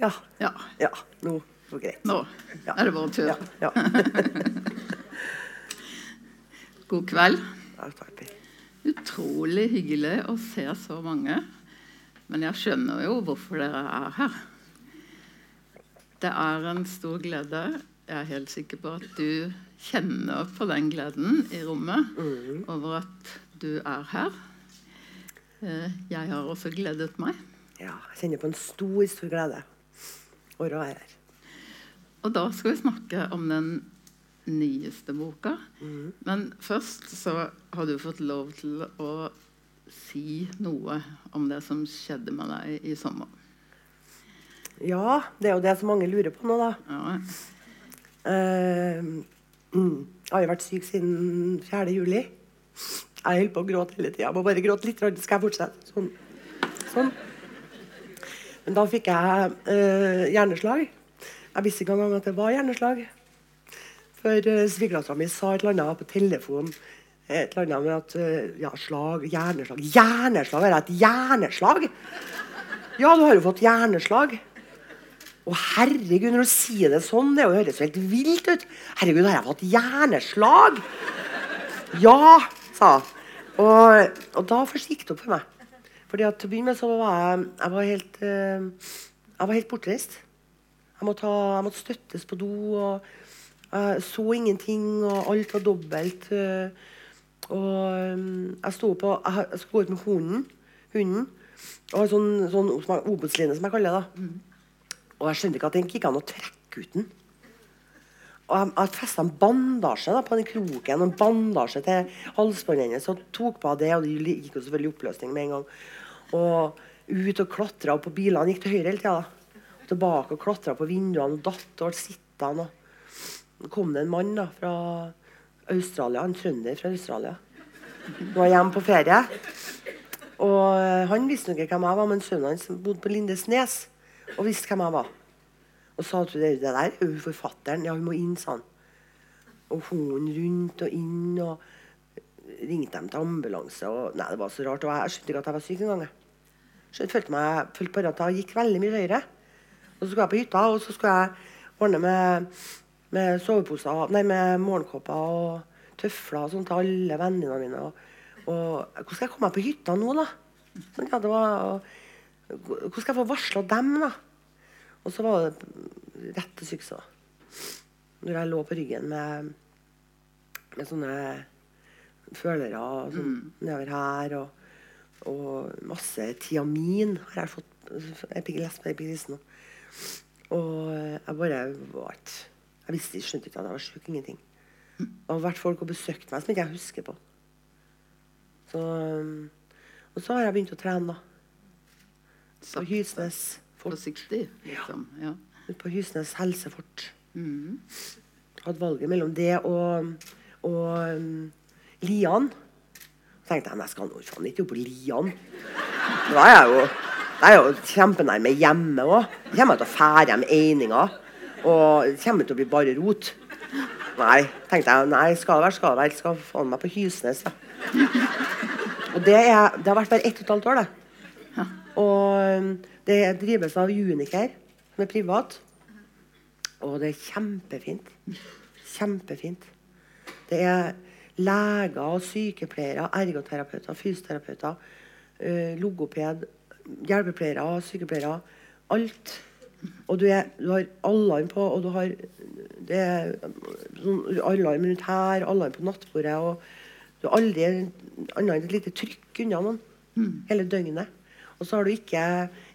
Ja. Ja. ja. Nå var greit. Nå Ja. er det vår tur. Ja. God kveld. Utrolig hyggelig å se så mange. Men jeg skjønner jo hvorfor dere er her. Det er en stor glede. Jeg er helt sikker på at du kjenner på den gleden i rommet over at du er her. Eh, Jeg har også gledet meg. Ja, jeg kjenner på en stor, stor glede over å være her. Og da skal vi snakke om den nyeste boka. Men først så har du fått lov til å si noe om det som skjedde med deg i sommer. Ja, det er jo det som mange lurer på nå, da. Ja, Uh, mm, jeg har jo vært syk siden 4. juli. Jeg holder på å gråte hele tida. Jeg må bare gråte litt, så skal jeg fortsette. Sånn. sånn. Men da fikk jeg eh, hjerneslag. Jeg visste ikke engang at det var hjerneslag. For eh, svigerdattera mi sa et eller annet på telefonen. Et eller annet med at eh, Ja, slag, hjerneslag Hjerneslag? Er det et hjerneslag? Ja, du har jo fått hjerneslag. Å, herregud, når du sier det sånn, det høres helt vilt ut. Herregud, har jeg fått hjerneslag? Ja, sa hun. Og, og da først gikk det opp for meg. Fordi at til å begynne med så var jeg, jeg var helt, eh, jeg var helt bortreist. Jeg måtte, ha, jeg måtte støttes på do, og jeg så ingenting, og alt var dobbelt. eh, og eh, jeg sto på Jeg, jeg skulle gå ut med hunden. hunden og en sånn, sånn Obos-line, som jeg kaller det. da. Og jeg skjønte ikke at det gikk an å trekke ut den. Og jeg, jeg festa en bandasje da, på den kroken, og en bandasje til halsbåndet hennes. Og tok på det, og det gikk jo selvfølgelig i oppløsning med en gang. Og ut og klatra på bilene. Gikk til høyre hele tida. Tilbake og klatra på vinduene og datt og ble sittende. Så kom det en mann da, fra Australia, en trønder fra Australia. Han var hjemme på ferie. Og eh, han visste nok ikke hvem jeg var, men sønnen hans bodde på Lindesnes og visste hvem jeg var. Og sa at det, der er jo forfatteren. Ja, hun må inn, sa han. Og hunden rundt og inn, og ringte dem til ambulanse. Og, nei, det var så rart. Og jeg skjønte ikke at jeg var syk engang. jeg. Følte, meg, følte bare at jeg gikk veldig mye høyere. Og så skulle jeg på hytta, og så skulle jeg ordne med, med soveposer, nei, med morgenkåper og tøfler og sånt til alle vennene mine. Og, og hvordan skal jeg komme meg på hytta nå, da? Sånn, ja, var, hvordan skal jeg få varsla dem, da? Og så var det rett til da. Når jeg lå på ryggen med, med sånne følere sånn, nedover her, og, og masse tiamin har jeg fått jeg fikk lest på nå. Og jeg bare var Jeg visste, skjønte ikke at jeg var sjuk. Ingenting. Mm. har vært folk og besøkt meg som ikke jeg husker på. Så, og så har jeg begynt å trene, da. På Hysnes fort. Forsiktig, liksom. Ja. ja. på Hysnes helsefort. Mm. Hadde valget mellom det og, og um, Lian. Så tenkte jeg men jeg skal nå faen ikke opp Lian. Da er jeg jo, da er jo kjempenærme hjemme òg. Kommer jeg til å fære hjem eininga. Og kommer til å bli bare rot. Nei, tenkte jeg. Nei, skal det være, skal det være. Skal faen meg på Hysnes, ja. Og det, er, det har vært bare ett og et halvt år, det. Og um, det drives av Uniker, som er privat. Og det er kjempefint. Kjempefint. Det er leger og sykepleiere, ergoterapeuter, fysioterapeuter, eh, logoped, hjelpepleiere, sykepleiere. Alt. Og du, er, du har alarm på, og du har det er sånn alarm rundt her, alarm på nattbordet. og Du har aldri annet enn et lite trykk unna noen hele døgnet. Og så har du ikke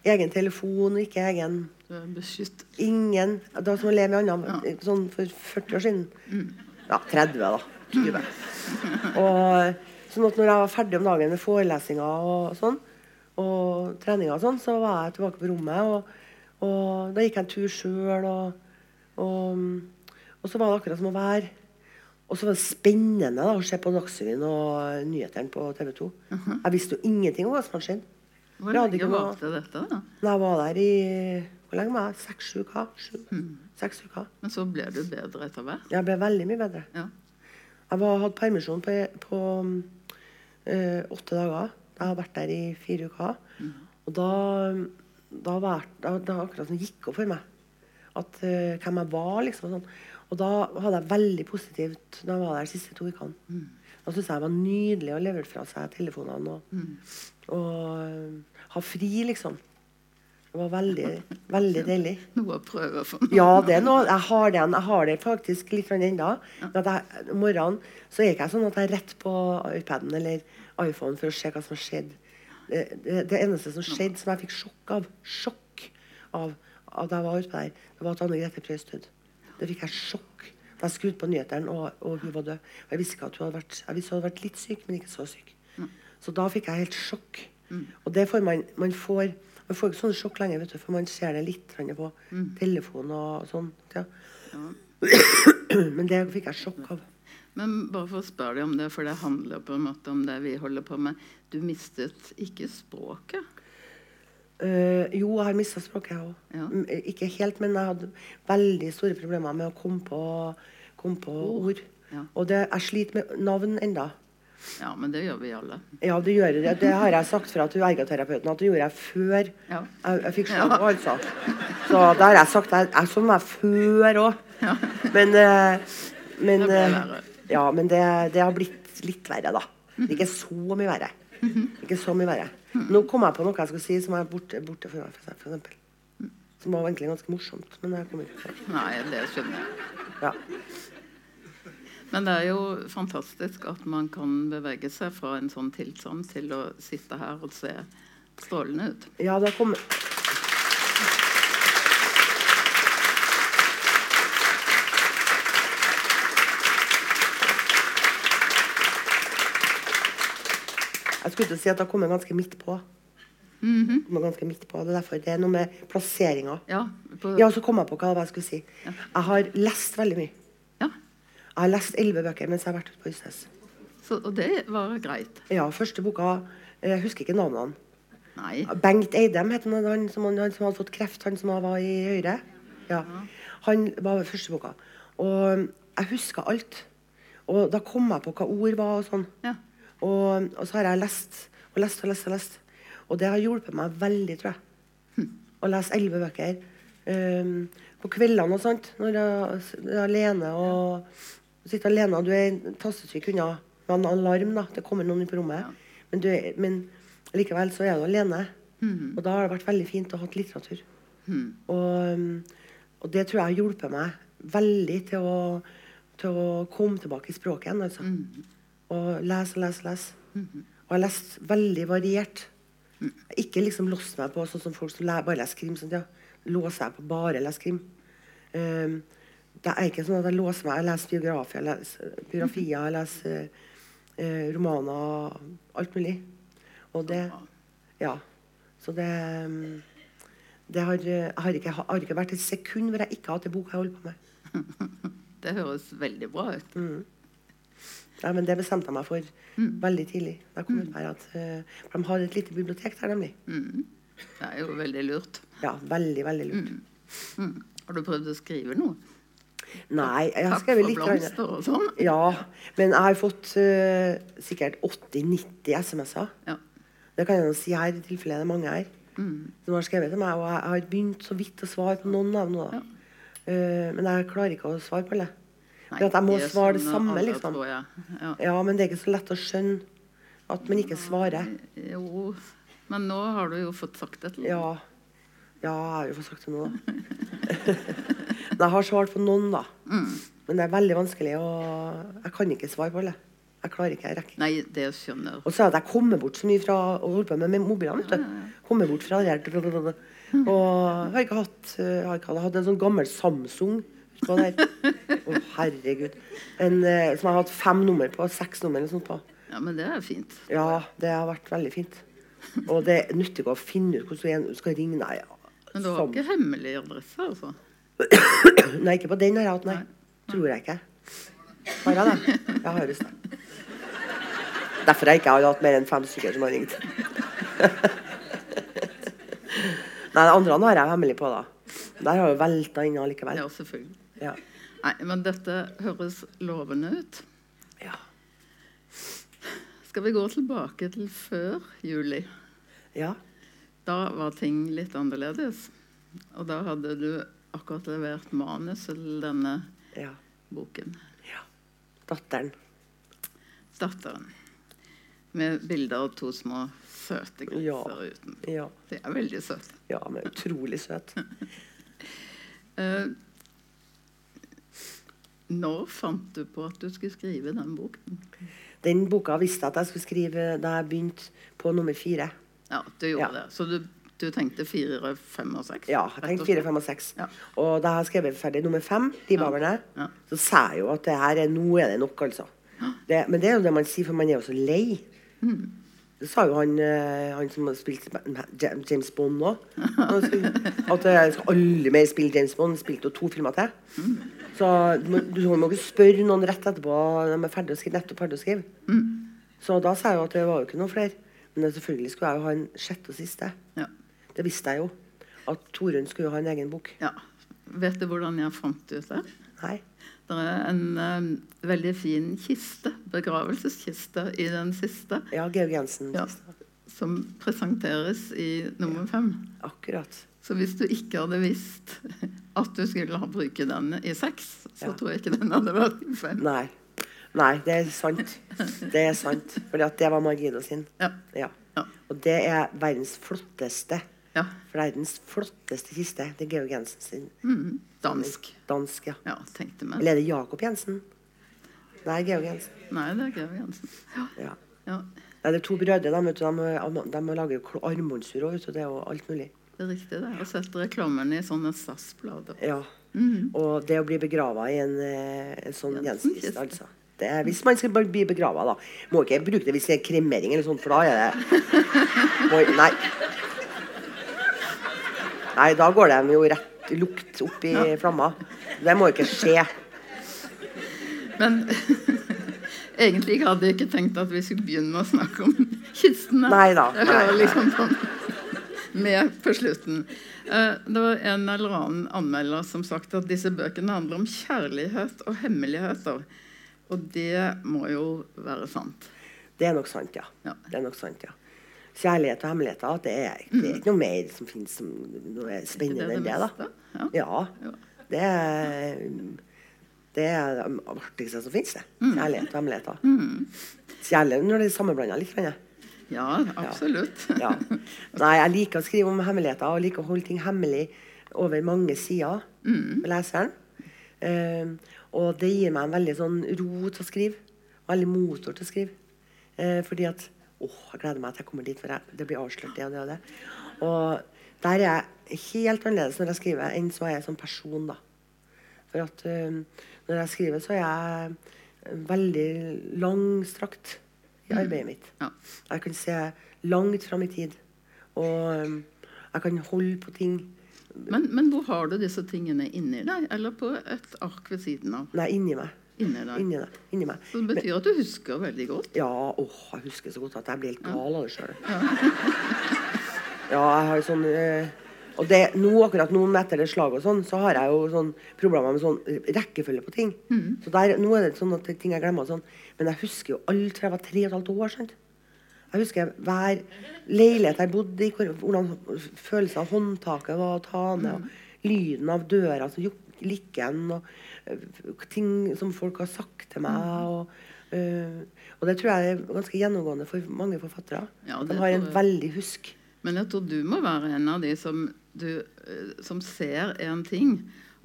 egen telefon, ikke egen Beskytt. Ingen. Det Ingen som å leve i ja. sånn for 40 år siden. Ja, 30, da. 20. Og sånn at når jeg var ferdig om dagen med forelesninger og sånn, og treninger og sånn, så var jeg tilbake på rommet. Og, og da gikk jeg en tur sjøl, og, og, og så var det akkurat som å være Og så var det spennende da, å se på Dagsrevyen og nyhetene på TV 2. Jeg visste jo ingenting om hva som hadde skjedd. Hvor lenge varte dette? da? Når jeg var der i Hvor lenge var jeg? Seks uker? Sju? Seks uker. Men så ble du bedre etter hvert? Jeg ble veldig mye bedre. Ja. Jeg var, hadde permisjon på, på øh, åtte dager. Jeg har vært der i fire uker. Og da da var da, da akkurat som det gikk opp for meg at øh, hvem jeg var. liksom og sånn. Og da hadde jeg veldig positivt da jeg var der de siste to ukene. Da syntes jeg det var nydelig å levere fra seg telefonene og, og og ha fri, liksom. Det var veldig, veldig deilig. Noe å prøve for Ja, det er noe. Jeg har det, jeg har det faktisk litt ennå. Om morgenen så er ikke jeg sånn at jeg er rett på iPaden eller iPhone for å se hva som har skjedd. Det, det, det eneste som skjedde, som jeg fikk sjokk av, sjokk av, av da jeg var ute der, det var at Anne Grete Preus døde. Det fikk jeg sjokk da jeg skrudde på nyhetene, og, og hun var død. Og jeg visste ikke at hun hadde vært, jeg visste hun hadde vært litt syk, men ikke så syk. Så da fikk jeg helt sjokk. Og det får man, man får man får ikke sånn sjokk lenger, vet du, for man ser det litt på på telefon og sånn. Ja. Men det fikk jeg sjokk av. Men bare for å spørre deg om det, for det handler på en måte om det vi holder på med. Du mistet ikke språket? Uh, jo, jeg har mista språket, jeg òg. Ja. Ikke helt, men jeg hadde veldig store problemer med å komme på, komme på ord. Ja. Og det, jeg sliter med navn enda. Ja, men det gjør vi alle. Ja, det gjør jeg. Det har jeg sagt fra til ergoterapeuten at det gjorde jeg før Ja. jeg, jeg fikk slag, altså. Så det har jeg sagt. Jeg, jeg var jeg før òg. Men, eh, men Det eh. Ja, men det, det har blitt litt verre, da. Ikke så mye verre. Ikke så mye verre. Nå kom jeg på noe jeg skal si som er borte, borte for meg, for eksempel. Som var egentlig ganske morsomt. Men jeg kom ikke på det. Nei, det skjønner jeg. Ja. Men det er jo fantastisk at man kan bevege seg fra en sånn tilstand til å sitte her og se strålende ut. ja, det kommer Jeg skulle til si at det har kommet ganske midt på. kommer ganske midt på. Det er derfor det er noe med plasseringa. Ja, på, Ja, så kom jeg på hva jeg skulle si. Jeg har lest veldig mye. Jeg har lest elleve bøker mens jeg har vært ute på Husnes. Så, og det var greit. Ja, første boka Jeg husker ikke navnene. Nei. Bengt Eidem het han, han, som, han som hadde fått kreft, han som var i Høyre. Ja. Han var første boka. Og jeg huska alt. Og da kom jeg på hva ord var og sånn. Ja. Og, og så har jeg lest og lest og lest. Og lest. Og det har hjulpet meg veldig, tror jeg. Å lese elleve bøker. Um, på kveldene og sånt, når jeg er alene og sitter alene du er tastetrykk unna med en alarm, da. Det kommer noen inn på rommet. Men, du er, men likevel så er du alene. Og da har det vært veldig fint å ha litteratur. litteratur. Og, og det tror jeg har hjulpet meg veldig til å, til å komme tilbake i språket igjen. Altså. Og lese og lese og lese. Og jeg har lest veldig variert. Ikke liksom låst meg på sånn som folk som bare leser krim. Sånn, ja. Låser jeg på bare lese krim. Um, det er ikke sånn at jeg låser meg. Jeg leser biografier, jeg leser, biografier, jeg leser eh, romaner, alt mulig. Og det Ja. Så det um, det har, jeg har, ikke, har ikke vært et sekund hvor jeg ikke har hatt en bok jeg holder på med. Det høres veldig bra ut. Ja, men det bestemte jeg meg for veldig tidlig. Da kom ut her at, uh, de har et lite bibliotek der, nemlig. Det er jo veldig lurt. Ja, veldig, veldig lurt. Mm. Har du prøvd å skrive noe? Nei, jeg har skrevet for Takk for blomster og sånn? Ja, men jeg har fått uh, sikkert 80-90 SMS-er. Ja. Det kan jeg jo si her, i tilfelle det er mange her Mm. som har skrevet til meg. Og jeg har begynt så vidt å svare på noen av dem ja. Eh, men jeg klarer ikke å svare på alle. For at jeg må det svare det samme, liksom. tror jeg. Ja. Ja, men det er ikke så lett å skjønne at man ikke svarer. Jo, men nå har du jo fått sagt det til noen. Ja, ja jeg har jo fått sagt det nå, da. Jeg har svart på noen, da. Men det er veldig vanskelig, og jeg kan ikke svare på alle. Jeg klarer ikke, jeg rekker. Nei, det skjønner jeg. Og så er det jeg kommer bort så mye fra å holde på med, med mobilene. vet du. Kommer bort fra det der Og jeg har ikke hatt eh, jeg har ikke hatt, en sånn gammel Samsung. Å, herregud. En, eh, som jeg har hatt fem nummer på. Seks nummer eller sånt på. Ja, men det er fint. Ja, det har vært veldig fint. Og det nytter ikke å finne ut hvordan du skal ringe. Nei, ja. Men du har Som... ikke hemmelig adresse, altså? Nei, ikke på den har jeg hatt, nei. Tror jeg ikke. Har jeg det? Jeg har det. Derfor har jeg ikke hatt mer enn fem stykker som har ringt. nei, det andre har jeg hemmelig på, da. Der har jo velta inn allikevel. Ja, selvfølgelig. Ja. Nei, men dette høres lovende ut. ja. Skal vi gå tilbake til før juli? ja. Da var ting litt annerledes. Og da hadde du akkurat levert manus til denne Ja. boken. ja. Datteren. Datteren. Med bilder av to små søte griser Ja. utenpå. Ja. De er veldig søte. ja, men utrolig søt. uh, når fant du på at du skulle skrive den boken? Den boka visste jeg at jeg skulle skrive da jeg begynte på nummer fire. Ja, du gjorde Ja. det. Så du, du tenkte fire, fem og seks? Ja, jeg tenkte fire, fem og seks. Ja. Og da har jeg skrevet ferdig nummer fem, De baberne, Ja. så sa jeg jo at det her er, nå er det nok, altså. Det, men det er jo det man sier, for man er jo så lei. Mm. Det sa jo han, eh, han som har spilt James Bond òg. At jeg skal aldri mer spille James Bond. Spilte jo to filmer til. Mm. Så du må, du må ikke spørre noen rett etterpå de er ferdig å skrive, nettopp ferdig å skrive. Mm. Så da sa jeg jo at det var jo ikke noe flere. Men selvfølgelig skulle jeg jo ha en sjette og siste. Ja. Det visste jeg jo. At Torunn skulle ha en egen bok. ja. Vet du hvordan jeg fant ut det? Nei. Det er en eh, veldig fin kiste, begravelseskiste, i den siste, Ja, Georg Jensen. Ja. som presenteres i nummer fem. Akkurat. Så hvis du ikke hadde visst at du skulle ha bruke den i seks, så Ja. tror jeg ikke den hadde vært i fem. Nei. Nei, det er sant. Det er sant. Fordi at det var Margino sin. Ja. Ja. Ja. Og det er verdens flotteste. Ja. Verdens flotteste kiste. Det er Georg Jensen sin. Mm. Dansk. Dansk, ja. Ja, tenkte meg. Eller er det Jakob Jensen? Nei, Georg Jensen. Nei, det er Georg Jensen. Ja. Ja. ja, Nei, det er to brødre. De, vet du, de, de lager armbåndsur og det alt mulig. det er riktig. det. Og setter reklamen i sånne SAS-blader. Ja. Mhm. Og det å bli begrava i en, eh, en sånn Jensen-kiste. Altså. Det er, hvis man skal bli begrava, da. Må ikke bruke det hvis det er kremering eller sånt, for da er det Oi, Nei. Nei, da går de jo rett lukt opp i flamma. Det må ikke skje. Men egentlig hadde jeg ikke tenkt at vi skulle begynne med å snakke om kistene. Nei da, Jeg hører liksom sånn med på slutten. Eh, Det var en eller annen anmelder som sagt at disse bøkene handler om kjærlighet og hemmeligheter. Og det må jo være sant. Det er nok sant, ja. Ja. Det er nok sant, ja. Kjærlighet og hemmeligheter, det er, det er ikke noe mer som finnes som noe spennende enn det, da. Ja. Ja. Ja. Det er det er det artigste som finnes, det. Mm. Kjærlighet og hemmeligheter. Kjærlighet når det er sammenblanda litt. grann, jeg. ja, absolutt. Ja. Nei, jeg liker å skrive om hemmeligheter og liker å holde ting hemmelig over mange sider Mm. med leseren. Eh, og det gir meg en veldig sånn ro til å skrive. Veldig motor til å skrive. Eh, fordi at Åh, jeg gleder meg til jeg kommer dit, for jeg, det blir avslørt det og det og det. Og der er jeg helt annerledes når jeg skriver, enn så er jeg som person, da. For at eh, når jeg skriver, så er jeg veldig langstrakt i arbeidet mitt. Ja. Jeg kan se langt fram i tid. Og um, jeg kan holde på ting Men, men hvor har du disse tingene inni deg, eller på et ark ved siden av? Nei, inni meg. Inni deg. Inni, meg. Så det betyr at du husker veldig godt? Ja, åh, jeg husker så godt at jeg blir helt gal av det sjøl. Ja, jeg har sånn eh, Og det, nå, akkurat nå etter det slaget og sånn, så har jeg jo sånn problemer med sånn rekkefølge på ting. Så der, nå er det sånn at ting jeg glemmer sånn. Men jeg husker jo alt fra jeg var tre og et halvt år. sant? Jeg husker hver leilighet jeg bodde i, hvordan følelsen av håndtaket var å ta ned. og Lyden av døra som juk- likken, og øh, ting som folk har sagt til meg. Og, Uh, og det tror jeg er ganske gjennomgående for mange forfattere. Ja, De har en veldig husk. Men jeg tror du må være en av de som, du, uh, som ser en ting,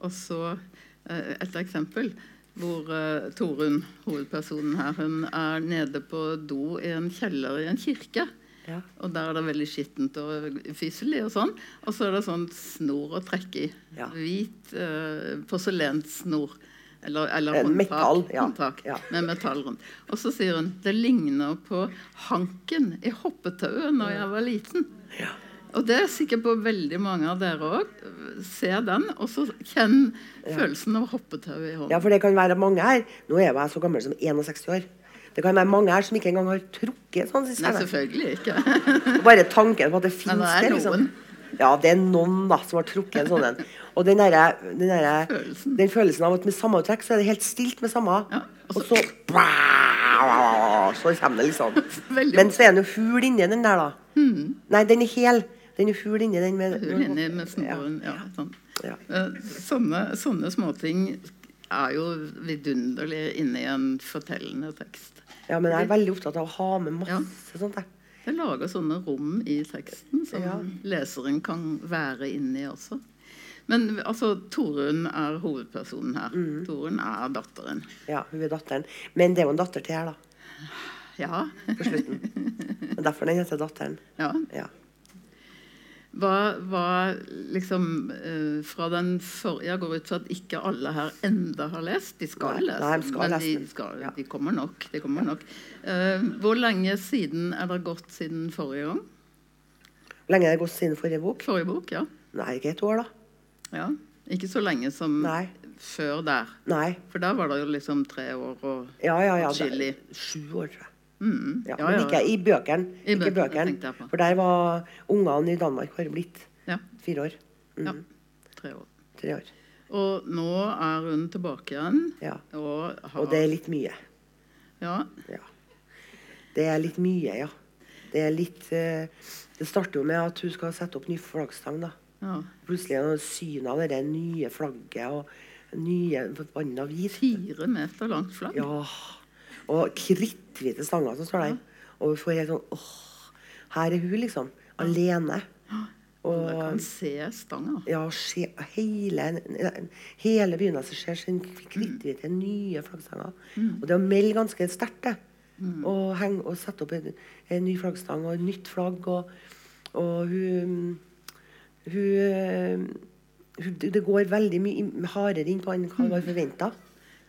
og så uh, Et eksempel hvor eh, Torunn, hovedpersonen her, hun er nede på do i en kjeller i en kirke. Ja. Og der er det veldig skittent og fysselig og sånn. Og så er det sånn snor å trekke i. Ja. Hvit uh, porselenssnor. Eller, eller Eh, håndtak, metall, ja. håndtak med metall rundt. Og så sier hun det ligner på hanken i hoppetauet når jeg var liten. Og det er sikkert på veldig mange av dere òg. Se den, og så kjenn følelsen av hoppetau i hånden. Ja, for det kan være mange her Nå er jeg så gammel som 61 år. Det kan være mange her som ikke engang har trukket sånn. Nei, selvfølgelig ikke. Bare tanken på at det fins det er liksom. Ja, det er noen da som har trukket en sånn en. Og den, der, den, der, Følelsen. den følelsen av at med samme trekk så er det helt stilt med samme. Ja, og så Så kommer det liksom. Veldig- Men så er den jo hul inni den der, da. Nei, den er hel. Den er hul inni den med hul inni med snoren. Ja. sånn. Ja. Eh, Sånne, sånne småting er jo vidunderlig inni en fortellende tekst. Ja, men jeg er veldig opptatt av å ha med masse sånt. Jeg. Det lager sånne rom i teksten som Ja. leseren kan være inni også. Men altså, Torunn er hovedpersonen her. Mm. Torunn er datteren. Ja, hun er datteren. Men det er jo en datter til her, da. Ja. På slutten. Derfor den heter Datteren. ja. Ja. Hva, hva liksom uh, fra den forrige Jeg går ut fra at ikke alle her enda har lest. De skal Nei, lese, nei, de skal men lese de, skal, Ja. de kommer nok. De kommer nok. Uh, hvor lenge siden er det gått siden forrige gang? Hvor lenge er det gått siden forrige bok? Forrige bok, ja. Nei, ikke et år, da. ja. Ikke så lenge som Nei. før der. Nei. For der var det jo liksom tre år og Ja, ja, ja. Atskillig. Sju år, tror jeg. Mm, Ja, ja, men ikke i bøkene. I Ikke bøkene. For der var ungene i Danmark har blitt Ja, fire år. Mm, ja. Tre år. Tre år. Og nå er hun tilbake igjen. Ja. Og, har, Og det er litt mye. ja, Ja. Det er litt mye, ja. Det er litt uh, Det starter jo med at hun skal sette opp ny flaggstang, da. ja. Plutselig er det syn av det nye flagget og nye forbanna hvit. Fire meter langt flagg. Ja. Og kritthvite stanger som står der. Og vi får helt sånn åh, Her er hun, liksom. Alene. Og du kan se stanga. ja, se, hele, hele byen altså, ser sin kritthvite, nye flaggstanger. Og det å melde ganske sterkt, det. Og, henge, og sette opp en, en ny flaggstang og et nytt flagg. Og, og hun, hun, hun Det går veldig mye hardere inn på enn hva var forventa.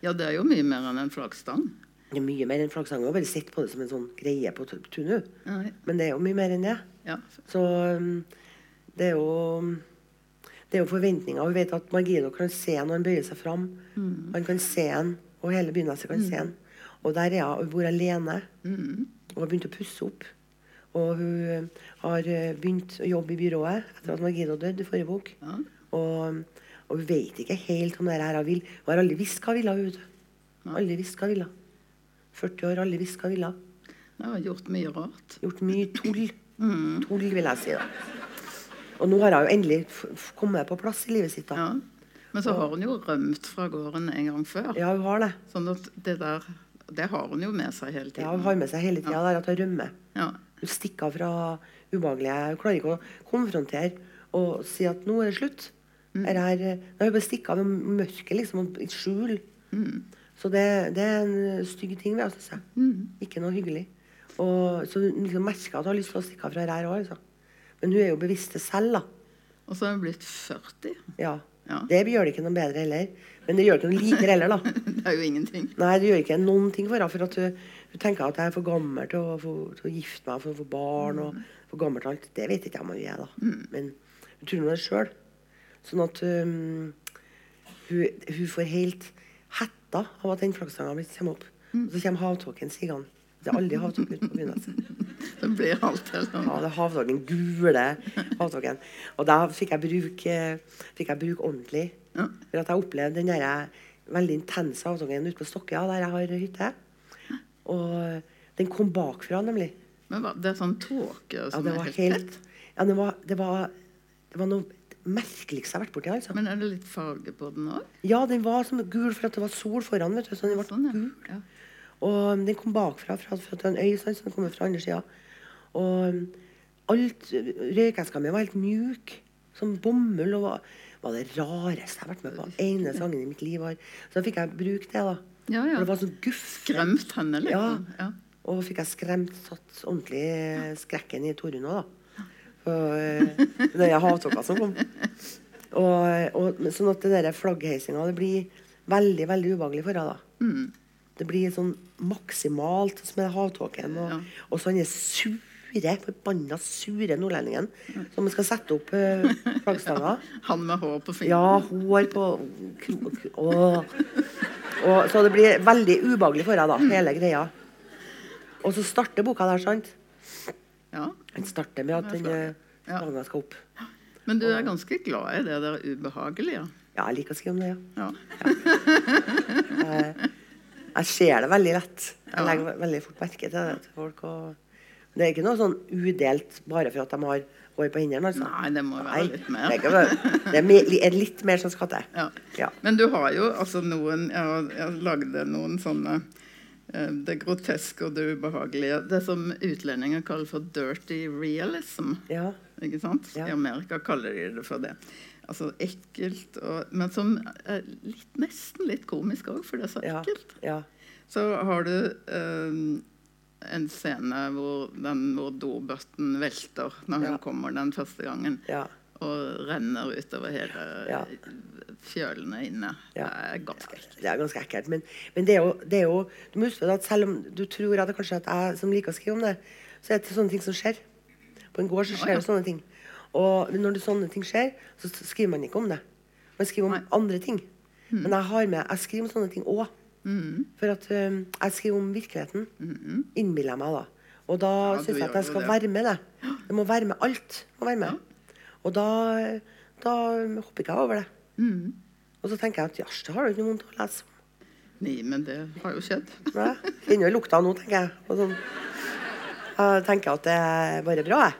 Ja, det er jo mye mer enn en flaggstang. Det er mye mer enn har bare sett på det som en sånn greie på Tunu. Ja. Men det er jo mye mer enn det. Ja. Så um, det er jo det er jo forventninger. Vi vet at Margino kan se når han bøyer seg fram. Han kan se han, og hele byen altså kan se han. Og der er hun, bor alene Mm. og har begynt å pusse opp. Og hun har eh, begynt å jobbe i byrået etter at Margino døde i forrige bok. Ja. Og, og hun vet ikke helt om det her hun vil. Hun har aldri visst hva hun ville. hun. Aldri visst hva hun ville. 40 år, aldri hviska ville. Jeg har gjort mye rart. Gjort mye tull. Tull, vil jeg si. da. Og nå har hun jo endelig kommet på plass i livet sitt. da. Ja. Men så har hun jo rømt fra gården en gang før. Ja, hun har det. Sånn at det der Det har hun jo med seg hele tiden. Ja. Hun har med seg hele tida at hun rømmer. Ja. Hun stikker fra ubehagelige Hun klarer ikke å konfrontere og si at nå er det slutt. Er det her, Nei, hun bare stikker av i mørket, liksom, og i skjul. Så det, det er en stygg ting henne, syns jeg. Ikke noe hyggelig. Og, så hun liksom merker at hun har lyst til å stikke av fra her òg. Altså. Men hun er jo bevisst det selv, da. Og så er hun blitt 40. Ja. Ja. Det gjør det ikke noe bedre heller. Men det gjør det ikke noe likere heller, da. Det er jo ingenting. Nei, det gjør ikke noen ting for henne. For at hun, hun tenker at jeg er for gammel til å, for, til å gifte meg, for å få barn og for gammel til alt. Det vet ikke jeg om hun er, da. Men hun tror nå det sjøl. Sånn at um, hun, hun får helt hetta av at den flaggstanga har blitt kommer opp. Og så kommer havtåken sigende. Det er aldri havtåke ute på byen. Altså. Det blir helt sånn. Ja, det er havtåken. Gule havtåken. Og da fikk jeg bruke, fikk jeg bruke ordentlig. Ja. For at jeg opplevde den der veldig intense havtåken ute på Stokkøya, der jeg har hytte. Og den kom bakfra, nemlig. Men hva, det er sånn tåke Ja, som det er var helt helt tett. ja, det, var, det, var, det var noe merkeligste jeg har vært borti. Altså. Men er det litt farge på den òg? Ja, den var som gul for at det var sol foran. vet du, så den ble Sånn, ja. gul. ja. Og den kom bakfra, fra, fra en øy sånn, så den kommer fra andre sida. Og um, alt Røykeska mi var helt mjuk, som bomull. Og var, var det rareste jeg har vært med på. ene sangen i mitt liv. Var. Så da fikk jeg bruke det. da. Ja, ja. For det var sånn guff. Skremt henne, liksom. Ja. Og fikk jeg skremt satt ordentlig skrekken i Torunn òg, da. For eh, den havtåka som kom. Og, og, sånn at det der flaggheisinga det blir veldig veldig ubehagelig for henne. Mm. Det blir sånn maksimalt som med havtåken. Og, Ja. og så er sure, forbanna sure nordlendingen som skal sette opp uh, flaggstanga. Han med hår på fingeren. Ja, hår på kro, kro, og, Så det blir veldig ubehagelig for henne, da, hele greia. Og så starter boka der, sant? Ja. Den starter med at den eh, skal opp. Men du er ganske glad i det der ubehagelige? Ja, jeg liker å skrive om det, ja. Ja. Jeg ser det veldig lett. Jeg legger veldig fort merke til det til folk. Og det er ikke noe sånn udelt bare for at de har hår på hendene, altså. Nei, det må være Nei, litt Det mer. er, ikke, det er mer, er litt mer som skal til. Ja. Ja. Men du har jo altså noen Jeg, har- jeg lagde noen sånne Det groteske og det ubehagelige. Det som utlendinger kaller for 'dirty realism'. Ja. Ikke sant? Ja. I Amerika kaller de det for det. Altså ekkelt, og, men som er litt, nesten litt komisk òg, for det er så Ja. ekkelt. ja. Så har du eh, en scene hvor, den, hvor dobøtten velter når hun kommer den første gangen, ja. Og renner utover hele Ja. fjølene inne. Ja. Det er ganske ekkelt. Det er ganske ekkelt. Men, men det, er jo, det er jo Du må huske at selv om du tror at det kanskje at jeg som liker å skrive om det, så er det sånne ting som skjer. På en gård så skjer det sånne ting. Og når det sånne ting skjer, så skriver man ikke om det. Man skriver om Nei. andre ting. Mm. Men jeg har med, jeg skriver om sånne ting òg. For at um, jeg skriver om virkeligheten. Innbiller jeg meg, da. Og da. Ja, syns jeg at jeg skal det. være med det. Det må være med alt. Må være med. Og da, da hopper ikke jeg over det. Mm. Og så tenker jeg at jasj, det har du ikke noe vondt å lese om. Nei, men det har jo skjedd. Nei, Kjenner jo lukta nå, tenker jeg. Og sånn. Jeg tenker at det er bare bra, jeg.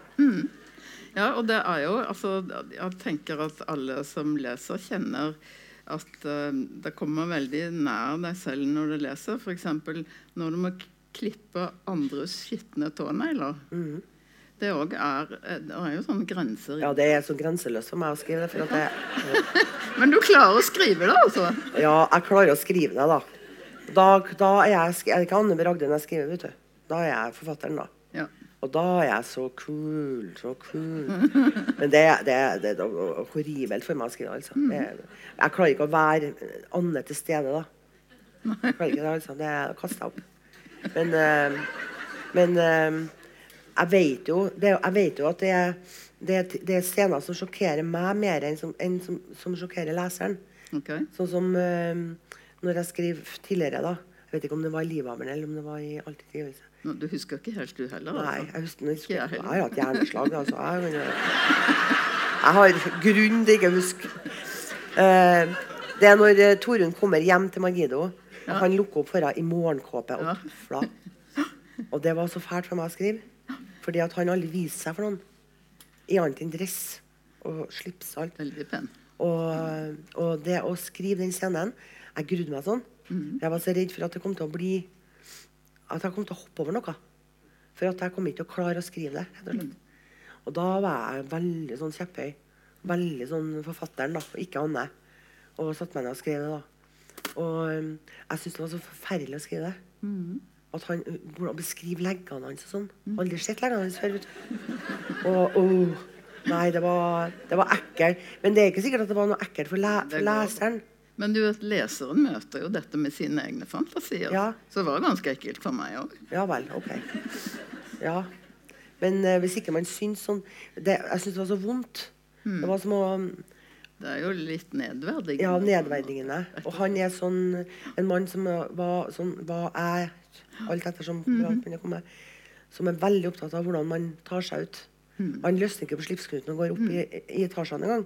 Ja, og det er jo altså, Jeg tenker at alle som leser, kjenner at uh, det kommer veldig nær deg selv når du leser. F.eks. når du må klippe andres skitne tånegler. Det òg er eh, Det er jo sånne grenser. Ja, det er så grenseløst for meg å skrive det. At jeg, Men du klarer å skrive det, altså? ja, jeg klarer å skrive det, da. Da, da er jeg jeg er det ikke Anne B. Ragde når jeg skriver, vet du. Da er jeg forfatteren, da. Ja. Og da er jeg så cool, så cool. Men det, det, det er horribelt for meg å skrive. altså. Det, jeg klarer ikke å være Anne til stede, da. Jeg klarer ikke det, altså. Det kaster jeg opp. Men, eh, men eh, jeg vet jo, det, jeg vet jo at det er, det, det er scener som sjokkerer meg mer enn som, enn som, som sjokkerer leseren. Ok. Sånn som uh, når jeg skrev tidligere, da. Jeg vet ikke om det var i 'Livhammeren' eller om det var i Alltid tilgivelse. No, Du husker ikke helt, du heller? Nei, altså. jeg husker, jeg, Ikke jeg jeg, har hatt hjerneslag. Altså. Jeg, jeg har grunn til ikke å huske. Uh, det er når eh, Torunn kommer hjem til Margido, Ja. han lukker opp for henne i morgenkåpe og tufler. Og det var så fælt for meg å skrive. Fordi at han aldri viser seg for noen. I annet enn dress og slips og alt. Veldig pen. Og, og det å skrive den scenen Jeg grudde meg sånn. Jeg var så redd for at det kom til å bli At jeg kom til å hoppe over noe. For at jeg kom ikke til å klare å skrive det. Mm. og da var jeg veldig sånn kjepphøy. Veldig sånn forfatteren, da, og ikke Anne. Og satte meg ned og skrev det. da. Og um, jeg syntes det var så forferdelig å skrive det. At han hvordan beskrive leggene hans og sånn. Aldri sett leggene hans før. Og oh, Nei, det var, det var ekkelt. Men det er ikke sikkert at det var noe ekkelt for, le, for leseren. Men du vet, leseren møter jo dette med sine egne fantasier. Ja. Så det var ganske ekkelt for meg òg. Ja vel, OK. Ja. Men eh, hvis ikke man syns sånn det, Jeg syns det var så vondt. Mm. Det var som å Det er jo litt nedverdigende. Ja, nedverdigende. Og han er sånn en mann som var sånn Hva Alt ettersom hvordan man kommer, Som er veldig opptatt av hvordan man tar seg ut. Han løsner ikke på slipsknuten og går opp i, i etasjene engang.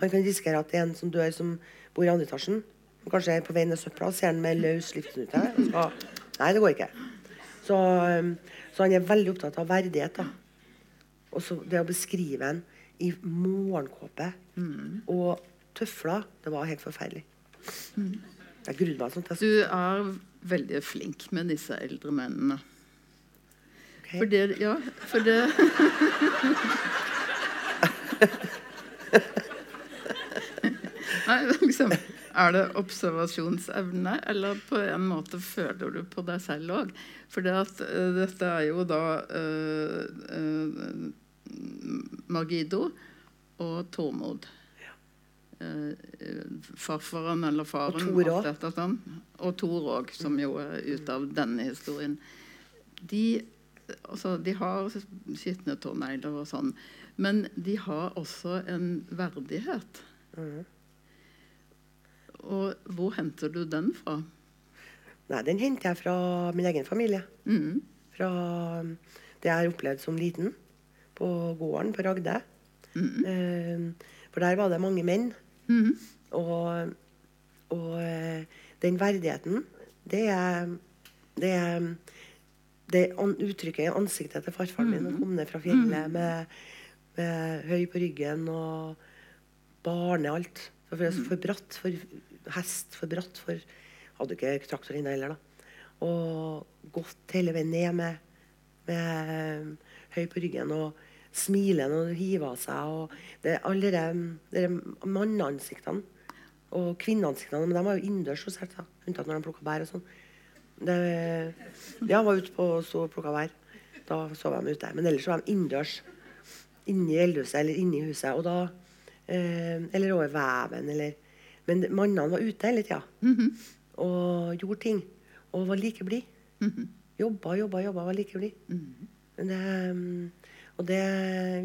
Han kan risikere at det er en som dør, som bor i andre etasjen. Kanskje er på vei ned søpla, og ser han med løs slipsknute. skal- Nei, det går ikke. Så, så han er veldig opptatt av verdighet. da. Og så det å beskrive en i morgenkåpe og tøfler, det var helt forferdelig. Jeg grudde meg sånn Du er veldig flink med disse eldre mennene. Okay. For det Ja, for det Nei, liksom Er det observasjonsevne, eller på en måte føler du på deg selv òg? For uh, eh, dette er jo da uh, uh, Margido og Tormod. Eh, farfaren eller faren. Og Tor òg. sånn. Og Tor òg, som jo er ute av denne historien. De, altså, de har skitne tånegler og sånn, men de har også en verdighet. Og hvor henter du den fra? Nei, den henter jeg fra min egen familie. Mm. Fra um, det jeg har opplevd som liten på gården på Ragde. Eh, for der var det mange menn. Mm. Og, og eh, den verdigheten, det er det, er- det uttrykket i ansiktet til farfaren min. Han kom ned fra fjellet med med høy på ryggen og barne alt. For, for, for bratt, for hest, for bratt, for Hadde ikke traktor inne heller, da. Og gått hele veien ned med, med høy på ryggen og smiler når hun hiver av seg. Og det, alle de manneansiktene og kvinneansiktene Men de var jo innendørs, unntatt når de plukka bær og sånn. Ja, var ute på og plukka bær. Da sov de ute. Men ellers var de innendørs. Inni eldhuset eller inni huset. Og da, eh, eller over veven. Eller, men mannene var ute hele tida. Mm -hmm. Og gjorde ting. Og var like blide. Mm -hmm. Jobba, jobba, jobba, var like blide. Mm -hmm. det, og det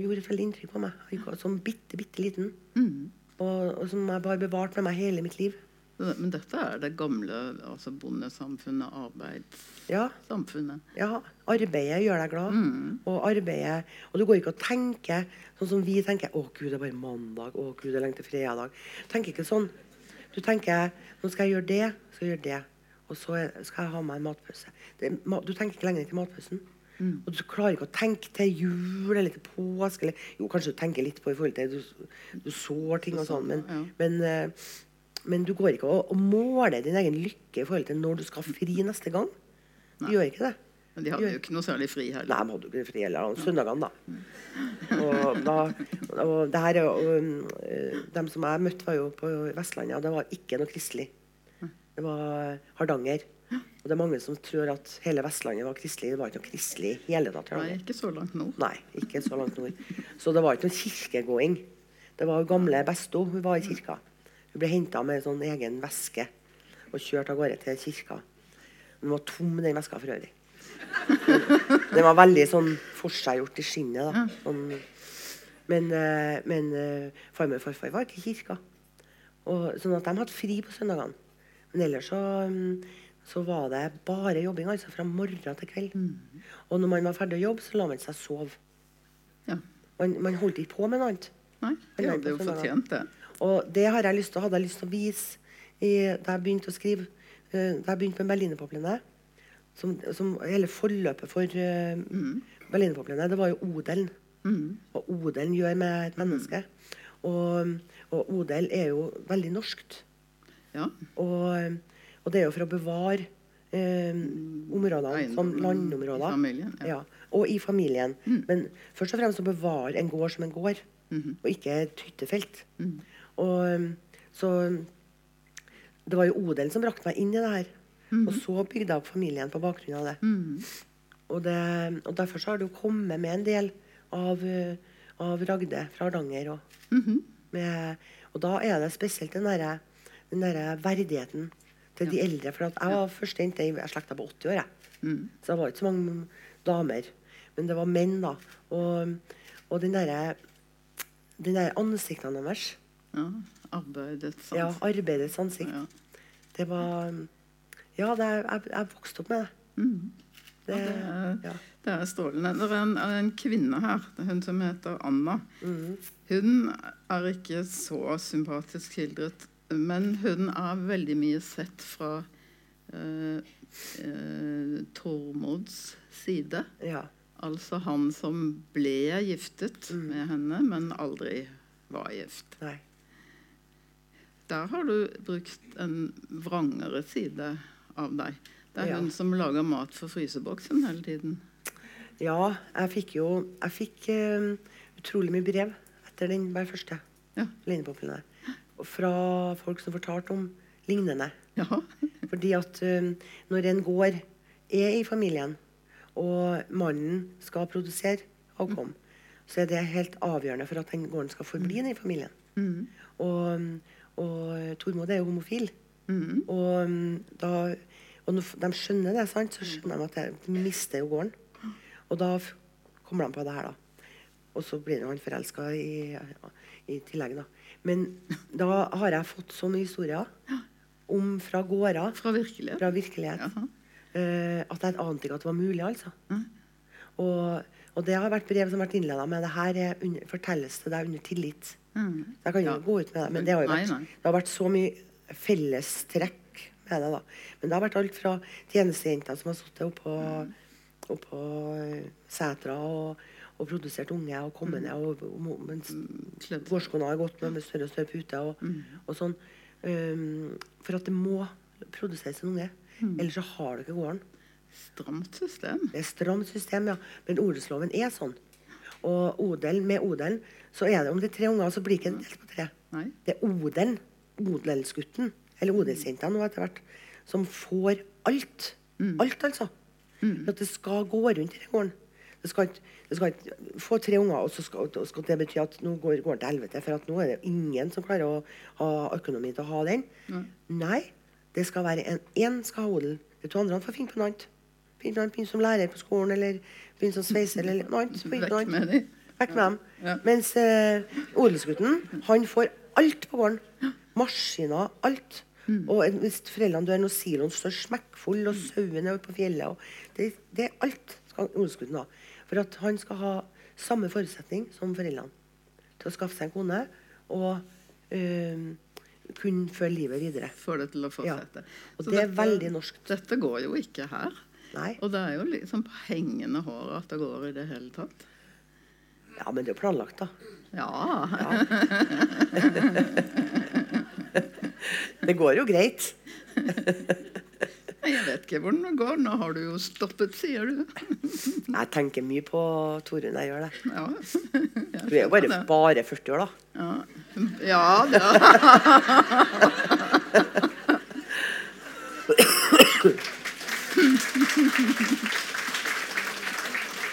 gjorde et veldig inntrykk på meg. Som bitte, bitte liten. Mm. Og, og, som jeg bare bevart med meg hele mitt liv. Men dette er det gamle altså bondesamfunnet, arbeidssamfunnet? Ja. ja. Arbeidet gjør deg glad. Mm. Og arbeidet Og du går ikke og tenker sånn som vi tenker 'Å, Gud, det er bare mandag. Å, Gud, det er lenge til fredag.' Tenker ikke sånn. Du tenker 'Nå skal jeg gjøre det, skal jeg gjøre det.' Og så skal jeg ha meg en matpause. Det, du tenker ikke lenger til matpausen. Mm. Og du klarer ikke å tenke til jul eller til påske. Eller, jo, kanskje du tenker litt på i forhold til du, du sår ting og sånn, men, ja. men uh, men du går ikke og, og måler din egen lykke i forhold til når du skal fri neste gang. Du gjør ikke det. Men de hadde jo ikke noe særlig fri heller. Nei, de hadde jo ikke fri heller. Søndagene, da. Og, da, og det her, og, uh, dem som jeg møtte, var jo på Vestlandet. Det var ikke noe kristelig. Det var Hardanger. Og det er mange som tror at hele Vestlandet var kristelig. Det var ikke noe kristelig i hele tatt. Nei, ikke så langt nord. Nei, ikke så langt nord. Så det var ikke noe kirkegåing. Det var gamle Besto. Hun var i kirka. Hun ble henta med sånn egen veske og kjørt av gårde til kirka. Den var tom, den veska for øvrig. Den var veldig sånn forseggjort i skinnet. da. Sånn. Men, eh, men eh, farmor og farfar var ikke i kirka. Og, sånn at de hadde fri på søndagene. Men ellers så, mm, så var det bare jobbing altså fra morgen til kveld. Mm. Og når man var ferdig å jobbe, så la man seg sove. Ja. Man, man, holdt ikke på med noe annet. Nei, de hadde jo fortjent det. Og det har jeg lyst til, hadde jeg lyst til å vise i, da jeg begynte å skrive. Uh, da jeg begynte med Berlinerpoplene. Som, som, hele forløpet for uh, mm. Berlinerpoplene, det var jo odelen. Mm. Og odelen gjør med et menneske. Mm. Og, og, odel er jo veldig norskt. Ja. Og, og, det er jo for å bevare eh, områdene som landområder. I familien, ja. ja. Og i familien. Mm. Men først og fremst å bevare en gård som en gård, -hmm. og ikke et hyttefelt. Mm. Og um, så Det var jo odelen som brakte meg inn i det her. Mm. Og så bygde jeg opp familien på bakgrunn av det. Mm. Og, det, og derfor så har det jo kommet med en del av, uh, av Ragde fra Hardanger. Og, -hmm. og, da er det spesielt den derre der verdigheten til de eldre. For jeg var første jente i slekta på 80 år. Mm. Så det var ikke så mange damer. Men det var menn, da. Og, og den derre den der ansiktene deres ja, arbeidets ansikt. Ja, arbeidets ansikt. Ja. Det var Ja, det er, jeg, jeg vokste opp med det. Mm. Det, ja, det, er, ja. det, er, strålende. Det er en, en, kvinne her, hun som heter Anna. Mm. Hun er ikke så sympatisk skildret, men hun er veldig mye sett fra uh, uh, Tormods side. Ja. Altså han som ble giftet mm. med henne, men aldri var gift. Nei. Der har du brukt en vrangere side av deg. Det er ja. hun som lager mat for fryseboksen hele tiden. Ja, jeg fikk jo jeg fikk, uh, utrolig mye brev etter den første ja. linjepoplene. Fra folk som fortalte om lignende. Ja. Fordi at uh, når en gård er i familien, og mannen skal produsere avkom, mm. så er det helt avgjørende for at den gården skal forbli mm. i familien. Mm. Og og Tormod er jo homofil. Mm. Og, da, og når de skjønner det, sant, så skjønner de at de mister jo gården. Og da kommer de på det her, da. Og så blir han forelska i, i, tillegg, da. Men da har jeg fått så mye historier om fra gårder Fra virkelighet. Fra virkelighet uh, at jeg ante ikke at det var mulig, altså. Mm. Og, og, det har vært brev som har vært innleda med det her er under, fortelles til deg under tillit. Mm. Jeg kan jo ja. gå ut med det, men det har jo vært, nei, nei. Det har vært så mye fellestrekk med det. da. Men det har vært alt fra tjenestejenter som har sittet oppå, oppå setra og, og produsert unge og kommet ned og, og, mens kledd. har gått med, med større og større pute og, og sånn. Um, for at det må produseres en unge. Ellers så har du ikke gården. Stramt system. Det er stramt system, ja. Men odelsloven er sånn. Og odel, med odelen så er det om det er tre unger, så blir det ikke en delt på tre. Nei. Det er odelen, odelsgutten, eller odelsjenta nå etter hvert, som får alt. Alt, altså. For at det skal gå rundt i den gården. Det skal ikke, det skal ikke få tre unger, og så skal, skal det bety at nå går gården til helvete. For at nå er det ingen som klarer å ha økonomi til å ha den. Nei. Det skal være en én skal ha odel. De to andre får finne på noe annet. Finne noe annet, Begynne som lærer på skolen, eller begynne som sveiser, eller noe annet. Vekk med. Vekk med dem. Ja. Mens eh, odelsgutten, han får alt på gården. Maskiner, alt. Og hvis foreldrene dør når siloen står smekkfull, og sauen er på fjellet og det, det er alt skal da. For at han skal ha samme forutsetning som foreldrene til å skaffe seg en kone og øh, kunne føre livet videre. Får det til å fortsette. Og Så det er veldig norsk. Dette går jo ikke her. Nei. Og det er jo liksom på hengende håret at det går i det hele tatt. Ja, men det er jo planlagt, da. Ja. Det går jo greit. Jeg vet ikke hvordan det går. Nå har du jo stoppet, sier du. Jeg tenker mye på Torunn. Jeg gjør det. Ja. Du er jo bare, bare 40 år, da. Ja, ja det.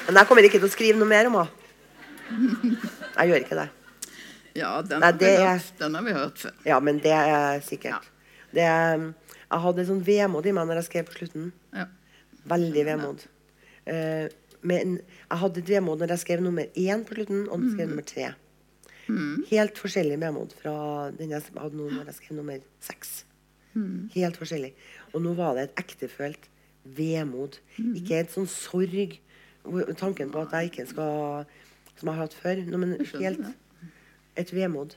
Men jeg kommer ikke til å skrive noe mer om henne. Jeg gjør ikke det. Ja, den, Nei, har vi hørt, den har vi hørt før. Ja, men det er sikkert. Det er, jeg hadde sånn vemod i meg når jeg skrev på slutten. Ja. Veldig vemod. Uh, men jeg hadde et vemod når jeg skrev nummer én på slutten, og når jeg skrev nummer tre. Helt forskjellig vemod fra den jeg hadde nå når jeg skrev nummer seks. Helt forskjellig. Og nå var det et ektefølt vemod. Ikke et sånn sorg. Tanken på at jeg ikke skal Som jeg har hatt før. No, men helt et vemod.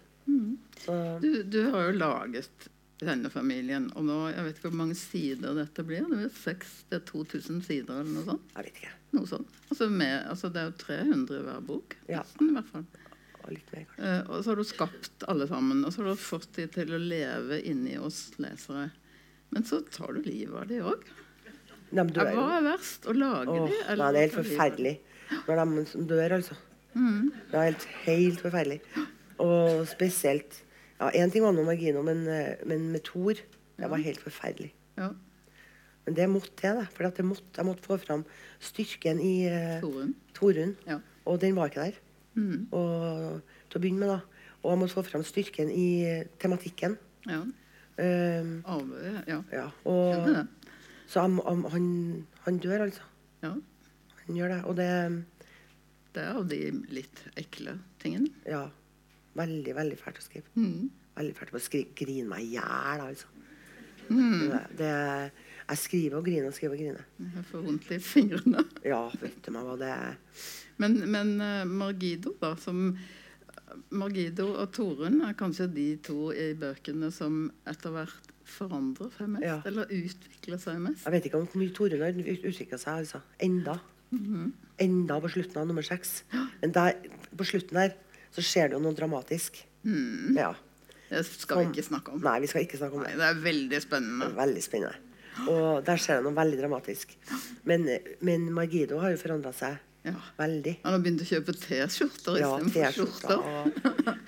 Så Du, du har jo laget denne familien, og nå, jeg vet ikke hvor mange sider dette blir. Det blir 6 til 2000 sider eller noe sånt. jeg vet ikke. Noe sånt. Altså, med, altså det er jo 300 i hver bok. Ja. Nesten, i hvert fall. Og litt mer. Eh, og så har du skapt alle sammen, og så har du fått de til å leve inni oss lesere. Men så tar du livet av de òg. Hva er verst? Å lage Åh, de? eller nei, det er helt forferdelig når de som dør, altså. Mm. Det er helt, helt forferdelig. Og spesielt Ja, én ting var nå Margino, men, eh, men med Thor Det var helt forferdelig. Ja, Men det måtte jeg, da. For jeg, jeg måtte få fram styrken i uh, Torunn. Torunn. Ja. Og den var ikke der. Mm. Og, til å begynne med, da. Og jeg måtte få fram styrken i uh, tematikken. ja. Um, Av, ja. ja. Skjønner Og, det. så um, um, han, han dør, altså. Ja. Han gjør det. Og det Det er av de litt ekle tingene. Ja. Veldig, veldig fælt å skrive. Mm. Veldig fælt å skrive. grine meg i hjel, altså. Mm. Det, det, jeg skriver og griner og skriver og griner. Jeg får vondt i fingrene. Ja, vet du meg hva det er. Men, men uh, Margido, da, som Margido og Torunn er kanskje de to i bøkene som etter hvert forandrer seg mest, Ja. eller utvikler seg mest. Jeg vet ikke om hvor mye Torunn har utvikla seg, altså. Enda. Enda på slutten av nummer seks. Men der, på slutten der så skjer det jo noe dramatisk. Ja. Det skal vi ikke snakke om. Nei, vi skal ikke snakke om Nei, det. det er veldig spennende. Veldig spennende. Og der skjer det noe veldig dramatisk. Men, men Margido har jo forandra seg Ja. veldig. Han har begynt å kjøpe T-skjorter Ja, istedenfor skjorter.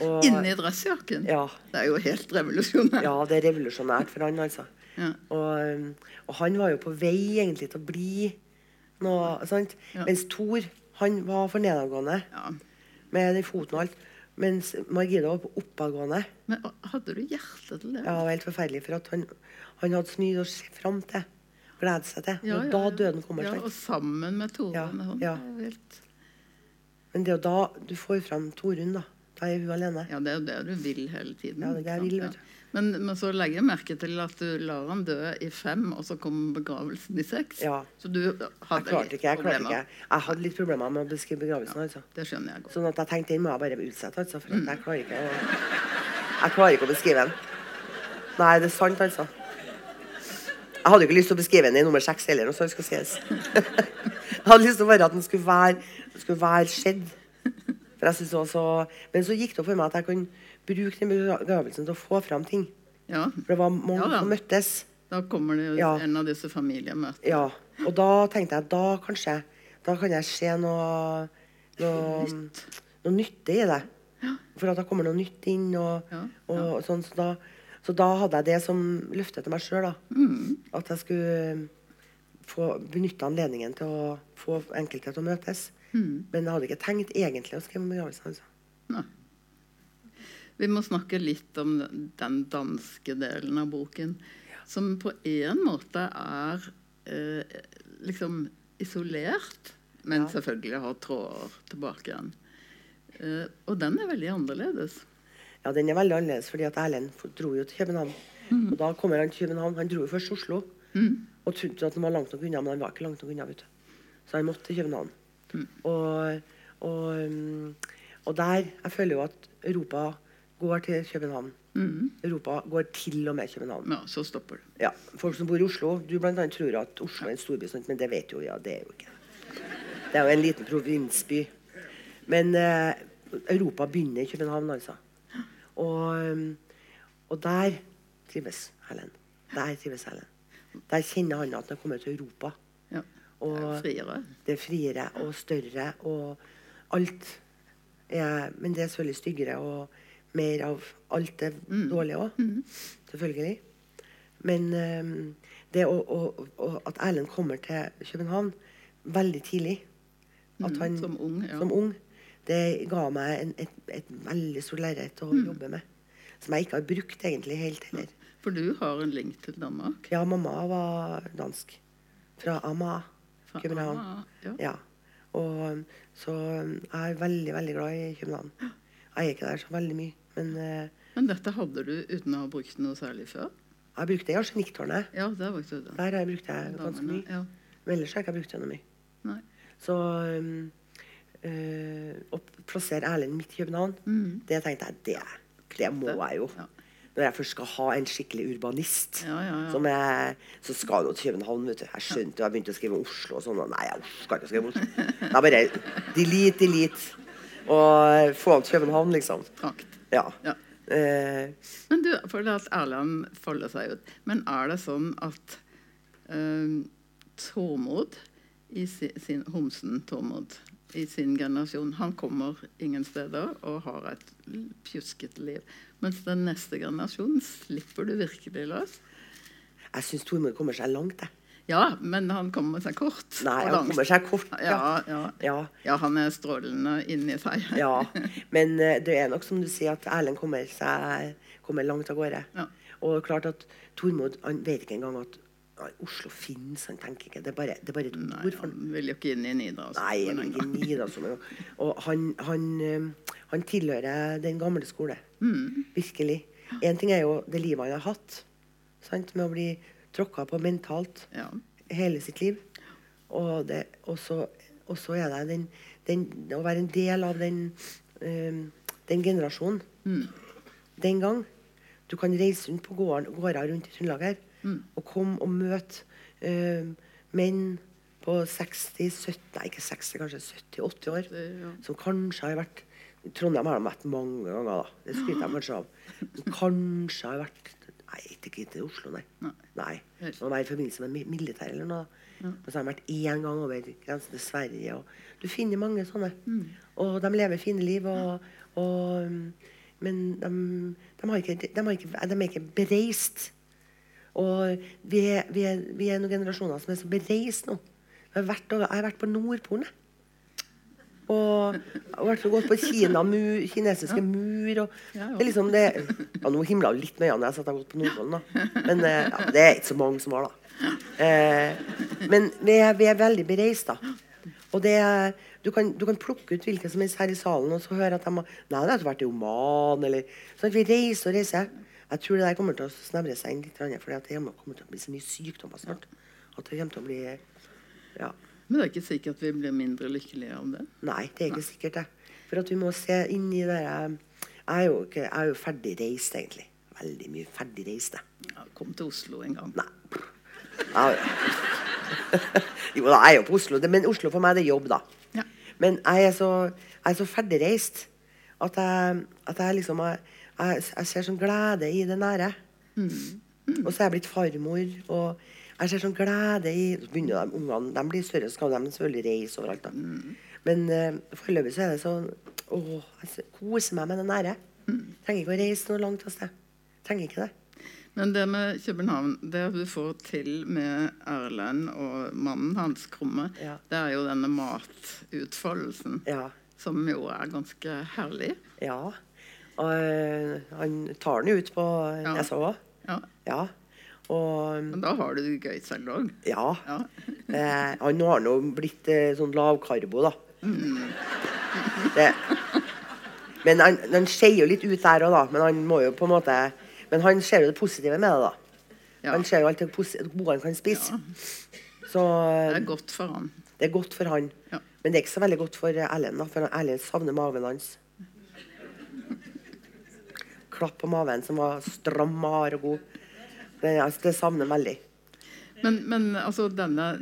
og, Inni dressjakken. Ja. Det er jo helt revolusjonært. Ja, det er revolusjonært for han, altså. Ja. Og, og han var jo på vei egentlig til å bli noe sant? Mens Thor, han var for nedadgående Ja. Med den foten og alt. Mens Margina var oppadgående. Men hadde du hjerte til det? Ja, det var helt forferdelig, for at han, han hadde så mye å se fram til. Glede seg til. Ja, og ja, da døden kommer. Ja, og sammen med Torunn. Ja, ja. Helt- Men det er jo da du får fram Torunn, da. Da er hun alene. Ja, det er jo det du vil hele tiden. Ja, det er det jeg vil, vet du. Men, men så legger jeg merke til at du lar han dø i fem, og så kommer begravelsen i seks. Ja. Så du Jeg hadde klarte litt ikke. Jeg, problemer. ikke. jeg hadde litt problemer med å beskrive begravelsen. altså. Det skjønner jeg godt. Sånn at jeg tenkte den må jeg bare utsette, altså, for mm. jeg klarer ikke Jeg klarer ikke å beskrive den. Nei, det er sant, altså. Jeg hadde ikke lyst til å beskrive den i nummer seks heller, Også, sånt skal sies. Jeg hadde lyst til å være at den skulle være, skulle være skjedd. For jeg synes også, Men så gikk det opp for meg at jeg kan bruke den begravelsen til å få fram ting. Ja, For det var mange Ja som møttes. da kommer det Ja. en av disse familiemøtene. Ja. Og da tenkte jeg da kanskje Da kan jeg se noe noe, noe nytte i det. Ja. For at da kommer noe nytt inn. Og, Ja, og sånn, så, da, så da hadde jeg det som løfte til meg sjøl. Mm. At jeg skulle få benytte anledningen til å få enkelte til å møtes. Mm. Men jeg hadde ikke tenkt egentlig å skrive om begravelsen. Altså. Nei. Vi må snakke litt om den danske delen av boken, som på en måte er eh, liksom isolert, men Ja. selvfølgelig har tråder tilbake igjen. Eh, og den er veldig annerledes. Ja, den er veldig annerledes, fordi at Erlend dro jo til København. Og da kommer han til København. Han dro jo først til Oslo og trodde at han var langt nok unna, men han var ikke langt nok unna. vet du. Så han måtte til København. Og, og, um, og der Jeg føler jo at Europa går til København. Europa går til og med København. Ja, så stopper det. Ja, Folk som bor i Oslo Du blant annet tror at Oslo er en storby, men det vet jo ja, det er jo ikke det. er jo en liten provinsby. Men eh, Europa begynner i København, altså. Og, og der trives Helen. Der trives Helen. Der kjenner han at han kommer til Europa. Ja. Og Det er friere. det er friere og større og alt er Men det er selvfølgelig styggere og mer av alt det dårlige òg. Selvfølgelig. Men um, det å, å, å, at Erlend kommer til København veldig tidlig at han, som ung, ja. som ung, det ga meg en, et, et veldig stort lerret å jobbe med. Som jeg ikke har brukt egentlig helt heller. For du har en link til Danmark. Ja, mamma var dansk. Fra Ama, Fra København. Ama, ja. Ja. Og, så jeg er veldig, veldig glad i København. Jeg er ikke der så veldig mye, men eh, Men dette hadde du uten å ha brukt noe særlig før? jeg brukte Arsenikktårnet. Ja, der brukte du det. Der har jeg brukt det ganske mye. Ja. Men ellers har jeg ikke brukt det noe mye. Nei. Så um, eh, å plassere Erlend midt i København, det tenkte jeg det, det må jeg jo. Ja. Når jeg først skal ha en skikkelig urbanist, Ja, ja, ja. Som er, så skal jo til København. vet du. Jeg skjønte jo, jeg begynte å skrive Oslo og sånn. og Nei, jeg skal ikke skrive Oslo. Det er bare delete, delete. Og få til København, liksom. Prakt. Ja. Ja. Eh, Men du, for at Erland folder seg ut. Men er det sånn at eh, Tormod i sin, sin Homsen Tormod i sin generasjon Han kommer ingen steder og har et pjuskete liv. Mens den neste generasjonen slipper du virkelig løs. jeg syns Tormod kommer seg langt, jeg. Ja, men han kommer seg kort. Nei, han langt. kommer seg kort. Ja, ja. Ja. ja, han er strålende inni seg. ja. Men eh, det er nok som du sier, at Erlend kommer, seg, kommer langt av gårde. Ja. Og klart at Tormod han vet ikke engang at Oslo finnes, Han tenker ikke. Det er bare, det er bare et Nei, ord han. han vil jo ikke inn i Nidaros. Nei, han vil ikke Nidaros. Og han, han, eh, han tilhører den gamle skole. Mm. Virkelig. Én ting er jo det livet han har hatt, sant? med å bli tråkka på mentalt Ja. hele sitt liv. Og, det, og, så, og så er det den, den, å være en del av den, eh, den generasjonen den gang. Du kan reise rundt på gården, gårde rundt i Trøndelag her og komme og møte eh, menn på 60-70 Nei, ikke 60, kanskje 70-80 år. Det, ja. Som kanskje har vært Trondheim har de vært mange ganger, da. Det skryter jeg kanskje av. Som kanskje har vært Nei, ikke til Oslo, nei. Nei. nei. Det må i forbindelse med mi- militæret eller noe. Og så har de vært én gang over grensen til Sverige. Og du finner mange sånne. Og de lever fine liv. Og, og, um, men de, de, har ikke, de, har ikke, de er ikke bereist. Og vi er, vi, er, vi er noen generasjoner som er så bereist nå. Jeg har vært, jeg har vært på Nordpolen. Og i vært og gått på Kina, mur, kinesiske mur og det er liksom det, ja, Nå himla litt med øynene jeg satt og gått på Nordpolen, da. Men eh, ja, det er ikke så mange som har, da. Eh, men vi er, vi er veldig bereist, da. Og det, er- du, kan, du kan plukke ut hvilken som helst her i salen og så høre at de har Nei, det har vært i Oman, eller sånn at Vi reiser og reiser. Jeg tror det der kommer til å snevre seg inn litt, for det kommer til å bli så mye sykdommer snart. At det kommer til å bli Ja. Men det er ikke sikkert vi blir mindre lykkelige av det. Nei, det er ikke sikkert, det. For at vi må se inn i det Jeg er jo, ikke, jeg er jo ferdigreist, egentlig. Veldig mye ferdigreist, jeg. Ja, kom til Oslo en gang. Nei. Jo da, jeg er jo på Oslo, men Oslo for meg det er jobb, da. Ja. Men jeg er så, jeg er så ferdigreist at jeg, at jeg liksom jeg, jeg, jeg ser sånn glede i det nære. Og så er jeg blitt farmor, og jeg ser sånn glede i så begynner de, Ungene de blir større, så skal de selvfølgelig reise overalt. da. Men uh, foreløpig så er det sånn Åh, jeg koser meg med det nære. Trenger ikke å reise noe langt av sted. Trenger ikke det. Men det med København, det du får til med Erlend og mannen hans, Krumme, Ja. det er jo denne matutfoldelsen, Ja. som jo er ganske herlig. Ja. Og eh, han tar den ut på Ja. nesa òg. Ja. Ja. Og Men da har du det gøy selv òg. ja. Ja. Eh, han har nå blitt eh, sånn lavkarbo, da. Det. Men han, han skeier jo litt ut der òg, da. Men han må jo på en måte Men han ser jo det positive med det, da. Ja. Han ser jo alt det gode han kan spise. Så Det er godt for han. det er godt for han. Ja. Men det er ikke så veldig godt for Erlend, da. For Erlend savner maven hans. Klapp på maven som var stram, hard og god. Det, altså, det savner veldig. Men, men altså, denne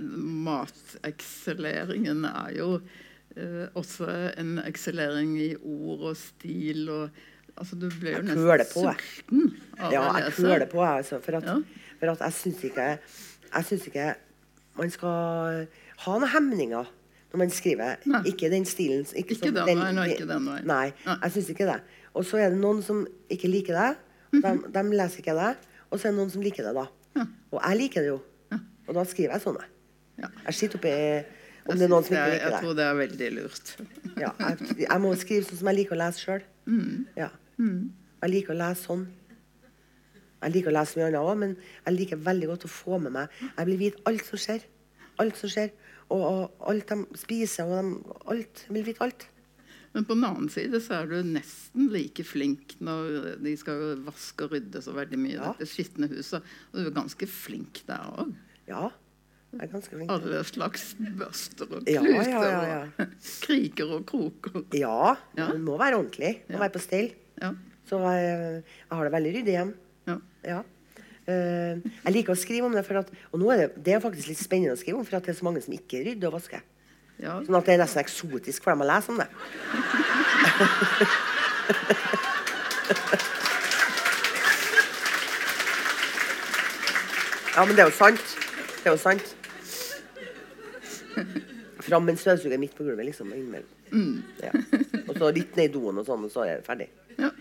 matekseleringen er jo eh, også en ekselering i ord og stil og Altså, du ble jo Jeg nesten på, jeg. sulten av Ja, å jeg lese. køler på, jeg. Altså, for at, Ja. for at jeg syns ikke Jeg ikke man skal ha noen hemninger når man skriver. Nei. Ikke den stilen. Ikke, Ikke som den veien, og ikke den veien. Nei, Nei. jeg syns ikke det. Og så er det noen som ikke liker det. Mhm. De, de leser ikke det. Og så er det noen som liker det, da. Ja. Og jeg liker det jo. Og da skriver jeg sånn. jeg. Ja. Jeg sitter oppi om Jeg det er noen som ikke liker det. jeg tror det er veldig lurt. Ja, jeg, jeg må skrive sånn som jeg liker å lese sjøl. Mm. Ja. Jeg liker å lese sånn. Jeg liker å lese mye annet òg, men jeg liker veldig godt å få med meg Jeg vil vite alt som skjer. Alt som skjer. Og, og alt de spiser, og de, alt. Jeg vil vite alt. Men på den annen side så er du nesten like flink når de skal vaske og rydde så veldig mye. Ja. Dette skitne huset. Og du er ganske flink der òg. Ja. Jeg er ganske flink. Alle slags børster og kluter ja, ja, ja. og kriker og kroker. Ja, Ja. det må være ordentlig. Må være på stell. Ja. Så jeg, jeg har det veldig ryddig hjem. ja. Ja. Eh, jeg liker å skrive om det, for at, og nå er det, det er faktisk litt spennende å skrive om, for at det er så mange som ikke rydder og vasker. Ja. Sånn at det er nesten eksotisk for dem å lese om det. Ja, men det er jo sant. Det er jo sant. Fram med en støvsuger midt på gulvet, liksom. Mm. Ja. Og så litt ned i doen, og sånn, og så er jeg ferdig. ja.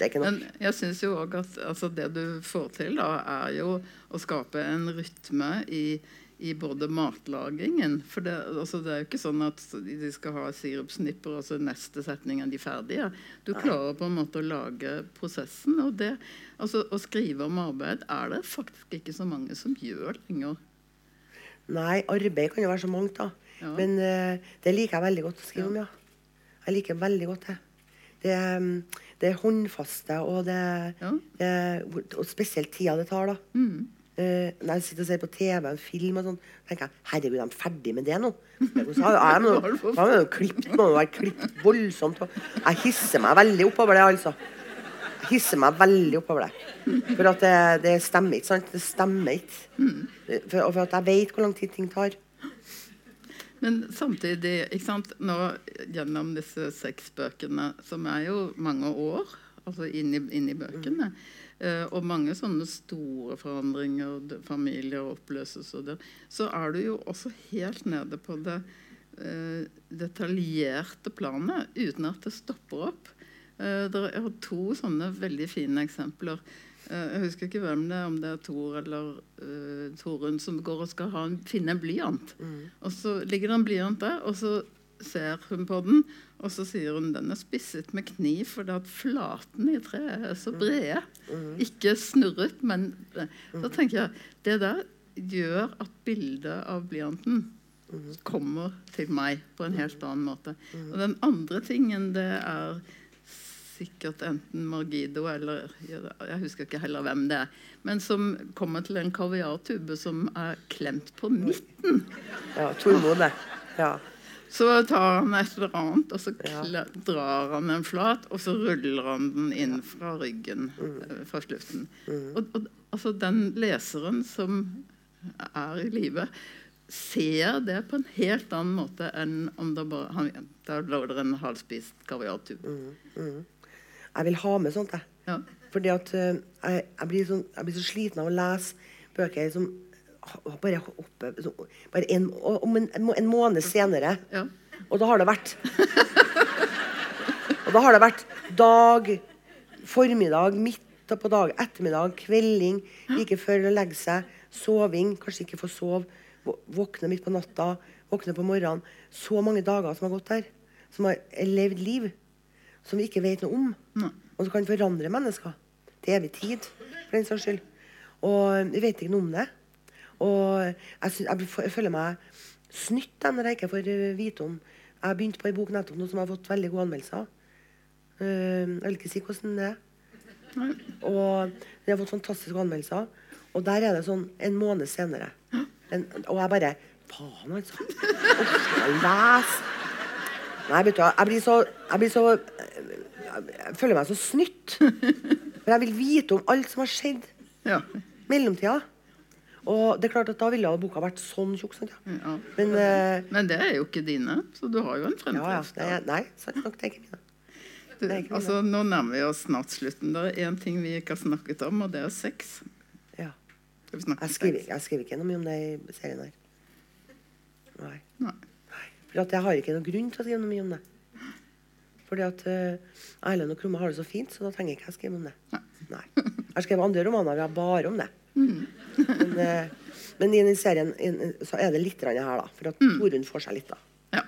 Det er ikke Men jeg syns jo òg at altså, det du får til, da, er jo å skape en rytme i, i både matlagingen For det, altså, det er jo ikke sånn at de skal ha sirupsnipper, og så neste setning er de ferdige. Du klarer på en måte å lage prosessen. Og det, altså, å skrive om arbeid er det faktisk ikke så mange som gjør lenger. Nei, arbeid kan jo være så mangt, da. Ja. Men uh, det liker jeg veldig godt å skrive om, ja. Jeg liker veldig godt det. Det, mm, det er håndfaste, og det, Ja. det Og spesielt tida det tar, da. Mm. Eh, når jeg sitter og ser på TV en film, og sånn, tenker jeg herregud, er de ferdig med det nå? Har må jo- klippet, må jo være klippet voldsomt. Jeg hisser meg veldig oppover det, altså. Jeg hisser meg veldig oppover det. For at det, det stemmer ikke, sant? Det stemmer ikke. For, og for at jeg vet hvor lang tid ting tar. Men samtidig, ikke sant, nå gjennom disse seks bøkene, som er jo mange år altså inn i, inn i bøkene, eh, og mange sånne store forandringer, familier oppløses og det, så er du jo også helt nede på det eh, detaljerte planet, uten at det stopper opp. Eh, jeg har to sånne veldig fine eksempler. Eh, jeg husker ikke hvem det er, om det er Tor eller uh, Torunn som går og skal ha en, finne en blyant. Og så ligger det en blyant der, og så ser hun på den, og så sier hun den er spisset med kniv fordi at flatene i treet er så brede. Ikke snurret, men Da tenker jeg det der gjør at bildet av blyanten kommer til meg på en helt annen måte. Og den andre tingen, det er sikkert enten Margido eller Jeg husker ikke heller hvem det er. Men som kommer til en kaviartube som er klemt på midten. Ja, Tormod, det. Ja. Så tar han et eller annet, og så drar han den flat, og så ruller han den inn fra ryggen, Mm. eh, fra slutten. Og, og altså den leseren som er i live, ser det på en helt annen måte enn om det bare han, Da lå det en halvspist kaviartube. Jeg vil ha med sånt, jeg. Ja. Fordi at eh, jeg, jeg, blir så, jeg blir så sliten av å lese bøker som ha- bare hoppe bare en, om en, en måned senere. Ja. Og da har det vært Og da har det vært dag, formiddag, midt på dag, ettermiddag, kvelding, like før å legge seg, soving, kanskje ikke få sove, våkne midt på natta, våkne på morgenen. Så mange dager som har gått der. Som har levd liv som vi ikke vet noe om. Og som kan forandre mennesker til evig tid, for den saks skyld. Og vi vet ikke noe om det. Og jeg, synes, jeg, jeg føler meg snytt når jeg ikke får eh, vite om Jeg begynte på en bok nettopp nå som har fått veldig gode anmeldelser. Eh, jeg vil ikke si hvordan det er. Og den har fått fantastiske anmeldelser. Og der er det sånn en måned senere. En, og jeg bare Faen, altså. Les! Nei, vet du. Jeg blir så, jeg blir så Jeg føler meg så snytt. For jeg vil vite om alt som har skjedd Ja. mellomtida. Og det er klart at da ville boka vært sånn tjukk. sant, ja. ja. Men uh, Men det er jo ikke dine, så du har jo en ja, ja. Er, nei, sant nok. Det er ikke mine. Du, altså, nå nærmer vi oss snart slutten. Det er én ting vi ikke har snakket om, og det er sex. Ja. Jeg skriver, jeg skriver ikke noe mye om det i serien her. Nei. Nei. For at jeg har ikke noen grunn til å skrive noe mye om det. Fordi at uh, Erlend og Krumme har det så fint, så da trenger jeg ikke å skrive om det. Nei. Jeg har skrevet andre romaner vi har bare om det. Men, eh, men i den serien i, så er det litt her, da. For at Torunn får seg litt, da. Ja.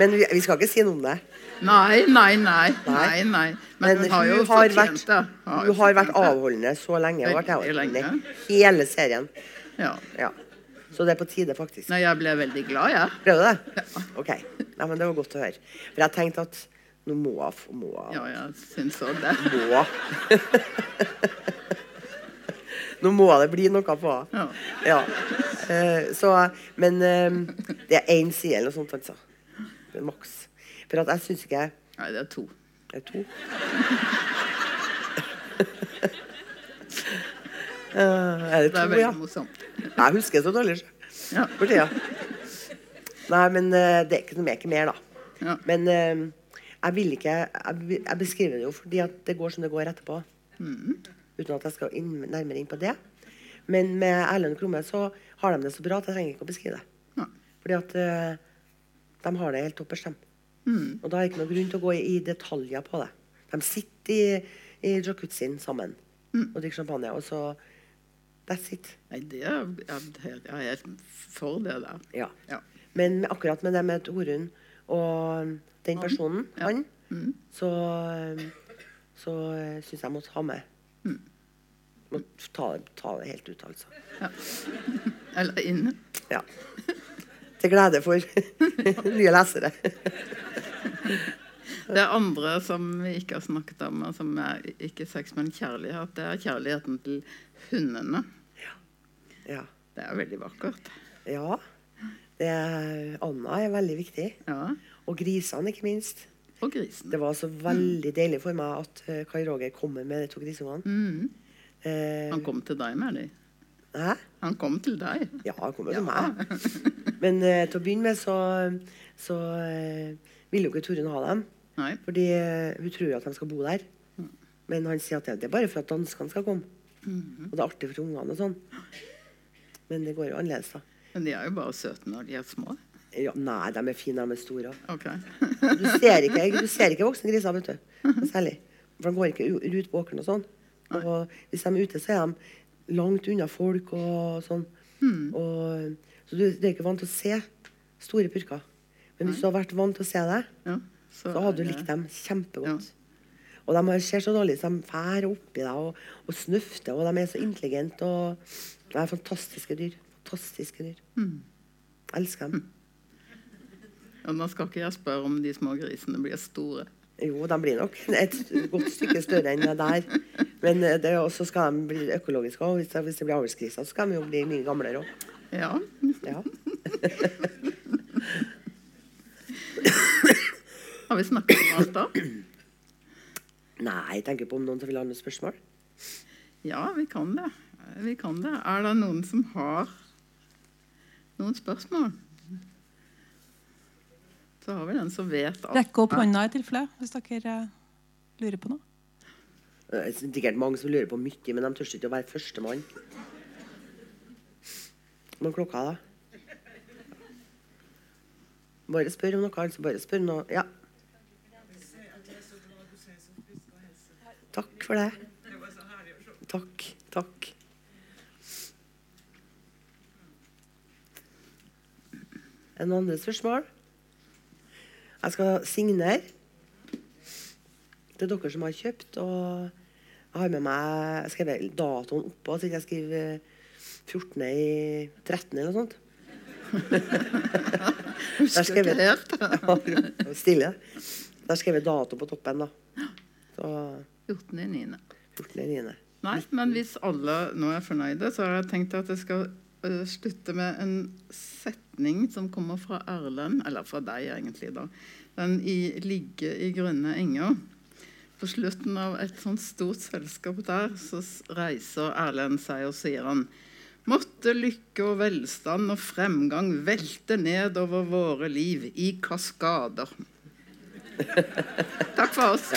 Men vi, vi skal ikke si noe om det. Nei, nei, nei. Nei. nei. Men, Men hun har jo hun har fortjent det. Har hun har vært avholdende så lenge. Og vært avholdende hele serien. Ja. Ja. Så det er på tide, faktisk. Nei, jeg ble veldig glad, jeg. Ble du det? OK. Nei, men det var godt å høre. For jeg tenkte at nå må få, må jeg- Ja, jeg syns òg det. Må. Nå må det bli noe på. Ja. Ja. Eh, så, men eh, det er én side eller noe sånt, altså. Det Maks. For at jeg syns ikke jeg Nei, det er to. Det er to. Uh, er det Det er to, veldig ja? morsomt. Jeg husker så dårlig. sjø. Ja. For tida. Nei, men uh, det er ikke noe mer, da. Ja. Men eh, jeg vil ikke jeg, jeg beskriver det jo fordi at det går som det går etterpå. Mm. Uten at jeg skal inn, nærmere inn på det. Men med Erlend Krumme så har de det så bra at jeg trenger ikke å beskrive det. Ja. Fordi at uh, de har det helt toppers, de. Mm. Og da er det ikke noen grunn til å gå i, detaljer på det. De sitter i, i jacuzzien sammen Mm. og drikker champagne, og så That's it. Nei, det er, jeg er helt for det der. Ja. Ja. Men akkurat med det med Torunn og den personen, Ja. han, Mm. så, så syns jeg måtte ha med. Mm. Måtte ta, ta det helt ut, altså. Ja. Eller inne. Ja. Til glede for nye lesere. Det andre som vi ikke har snakket om, som er ikke sex, men kjærlighet, det er kjærligheten til hundene. Ja. Det er veldig vakkert. ja. Det Anna er veldig viktig. Ja. Og grisene, ikke minst. Og grisen. Det var så veldig deilig for meg at eh, Kai Roger kommer med de to grisungene. Mm. Eh, Han kom til deg med dem. hæ? Han kom til deg. Ja, han kom til Ja. meg. Men eh, til å begynne med så, så eh, ville jo ikke Torunn ha dem. Nei. Fordi eh, hun tror at de skal bo der. Men han sier at det, det er bare for at danskene skal komme. Mhm. Og det er artig for ungene og sånn. Men det går jo annerledes, da. Men de er jo bare søte når de er små. Ja, nei, de er fine, når de er store. Okay. Du ser ikke, du ser ikke voksne griser, vet du. Særlig. For de går ikke ut på åkeren og sånn. Og hvis de er ute, så er de langt unna folk og sånn. Og, så du, du er ikke vant til å se store purker. Men hvis du har vært vant til å se det, Ja, så hadde du likt dem kjempegodt. Og de ser så dårlig ut, så de fær oppi deg og, og snøfter, og de er så intelligente. Og de er fantastiske dyr. Fantastiske dyr. Jeg elsker dem. Og nå skal ikke jeg spørre om de små grisene blir store. Jo, de blir nok et godt stykke større enn det der. Men så det er også skal de bli økologiske òg. Hvis, hvis det blir avlsgriser, så skal de jo bli mye gamlere òg. Ja. Ja. Har vi snakket om alt da? Nei, jeg tenker på om noen vil ha noen spørsmål. Ja, vi kan det. Vi kan det. Er det noen som har noen spørsmål? Så har vi den som vet alt. Rekk opp hånda i tilfelle hvis dere eh, lurer på noe. Det er sikkert mange som lurer på mye, men de tør ikke å være førstemann. Er klokka, da? Bare spør om noe. altså Bare spør om noe. Ja. Takk for det. Takk. Takk. Er det noen andre spørsmål? Jeg skal signere er dere som har kjøpt. Og jeg har med meg jeg skrevet datoen oppå, så ikke jeg skriver 14. i 13. eller noe sånt. Husker ikke helt. Ja, Stille. Der skrev jeg dato på toppen, da. Så 14.9. 14.9. Nei, men hvis alle nå er fornøyde, så har jeg tenkt at jeg skal slutte med en setning som kommer fra Erlend, eller fra deg egentlig, da. Den i 'Ligge i grønne enger'. På slutten av et sånt stort selskap der så reiser Erlend seg og sier han Måtte lykke og velstand og fremgang velte ned over våre liv i kaskader. Takk for oss.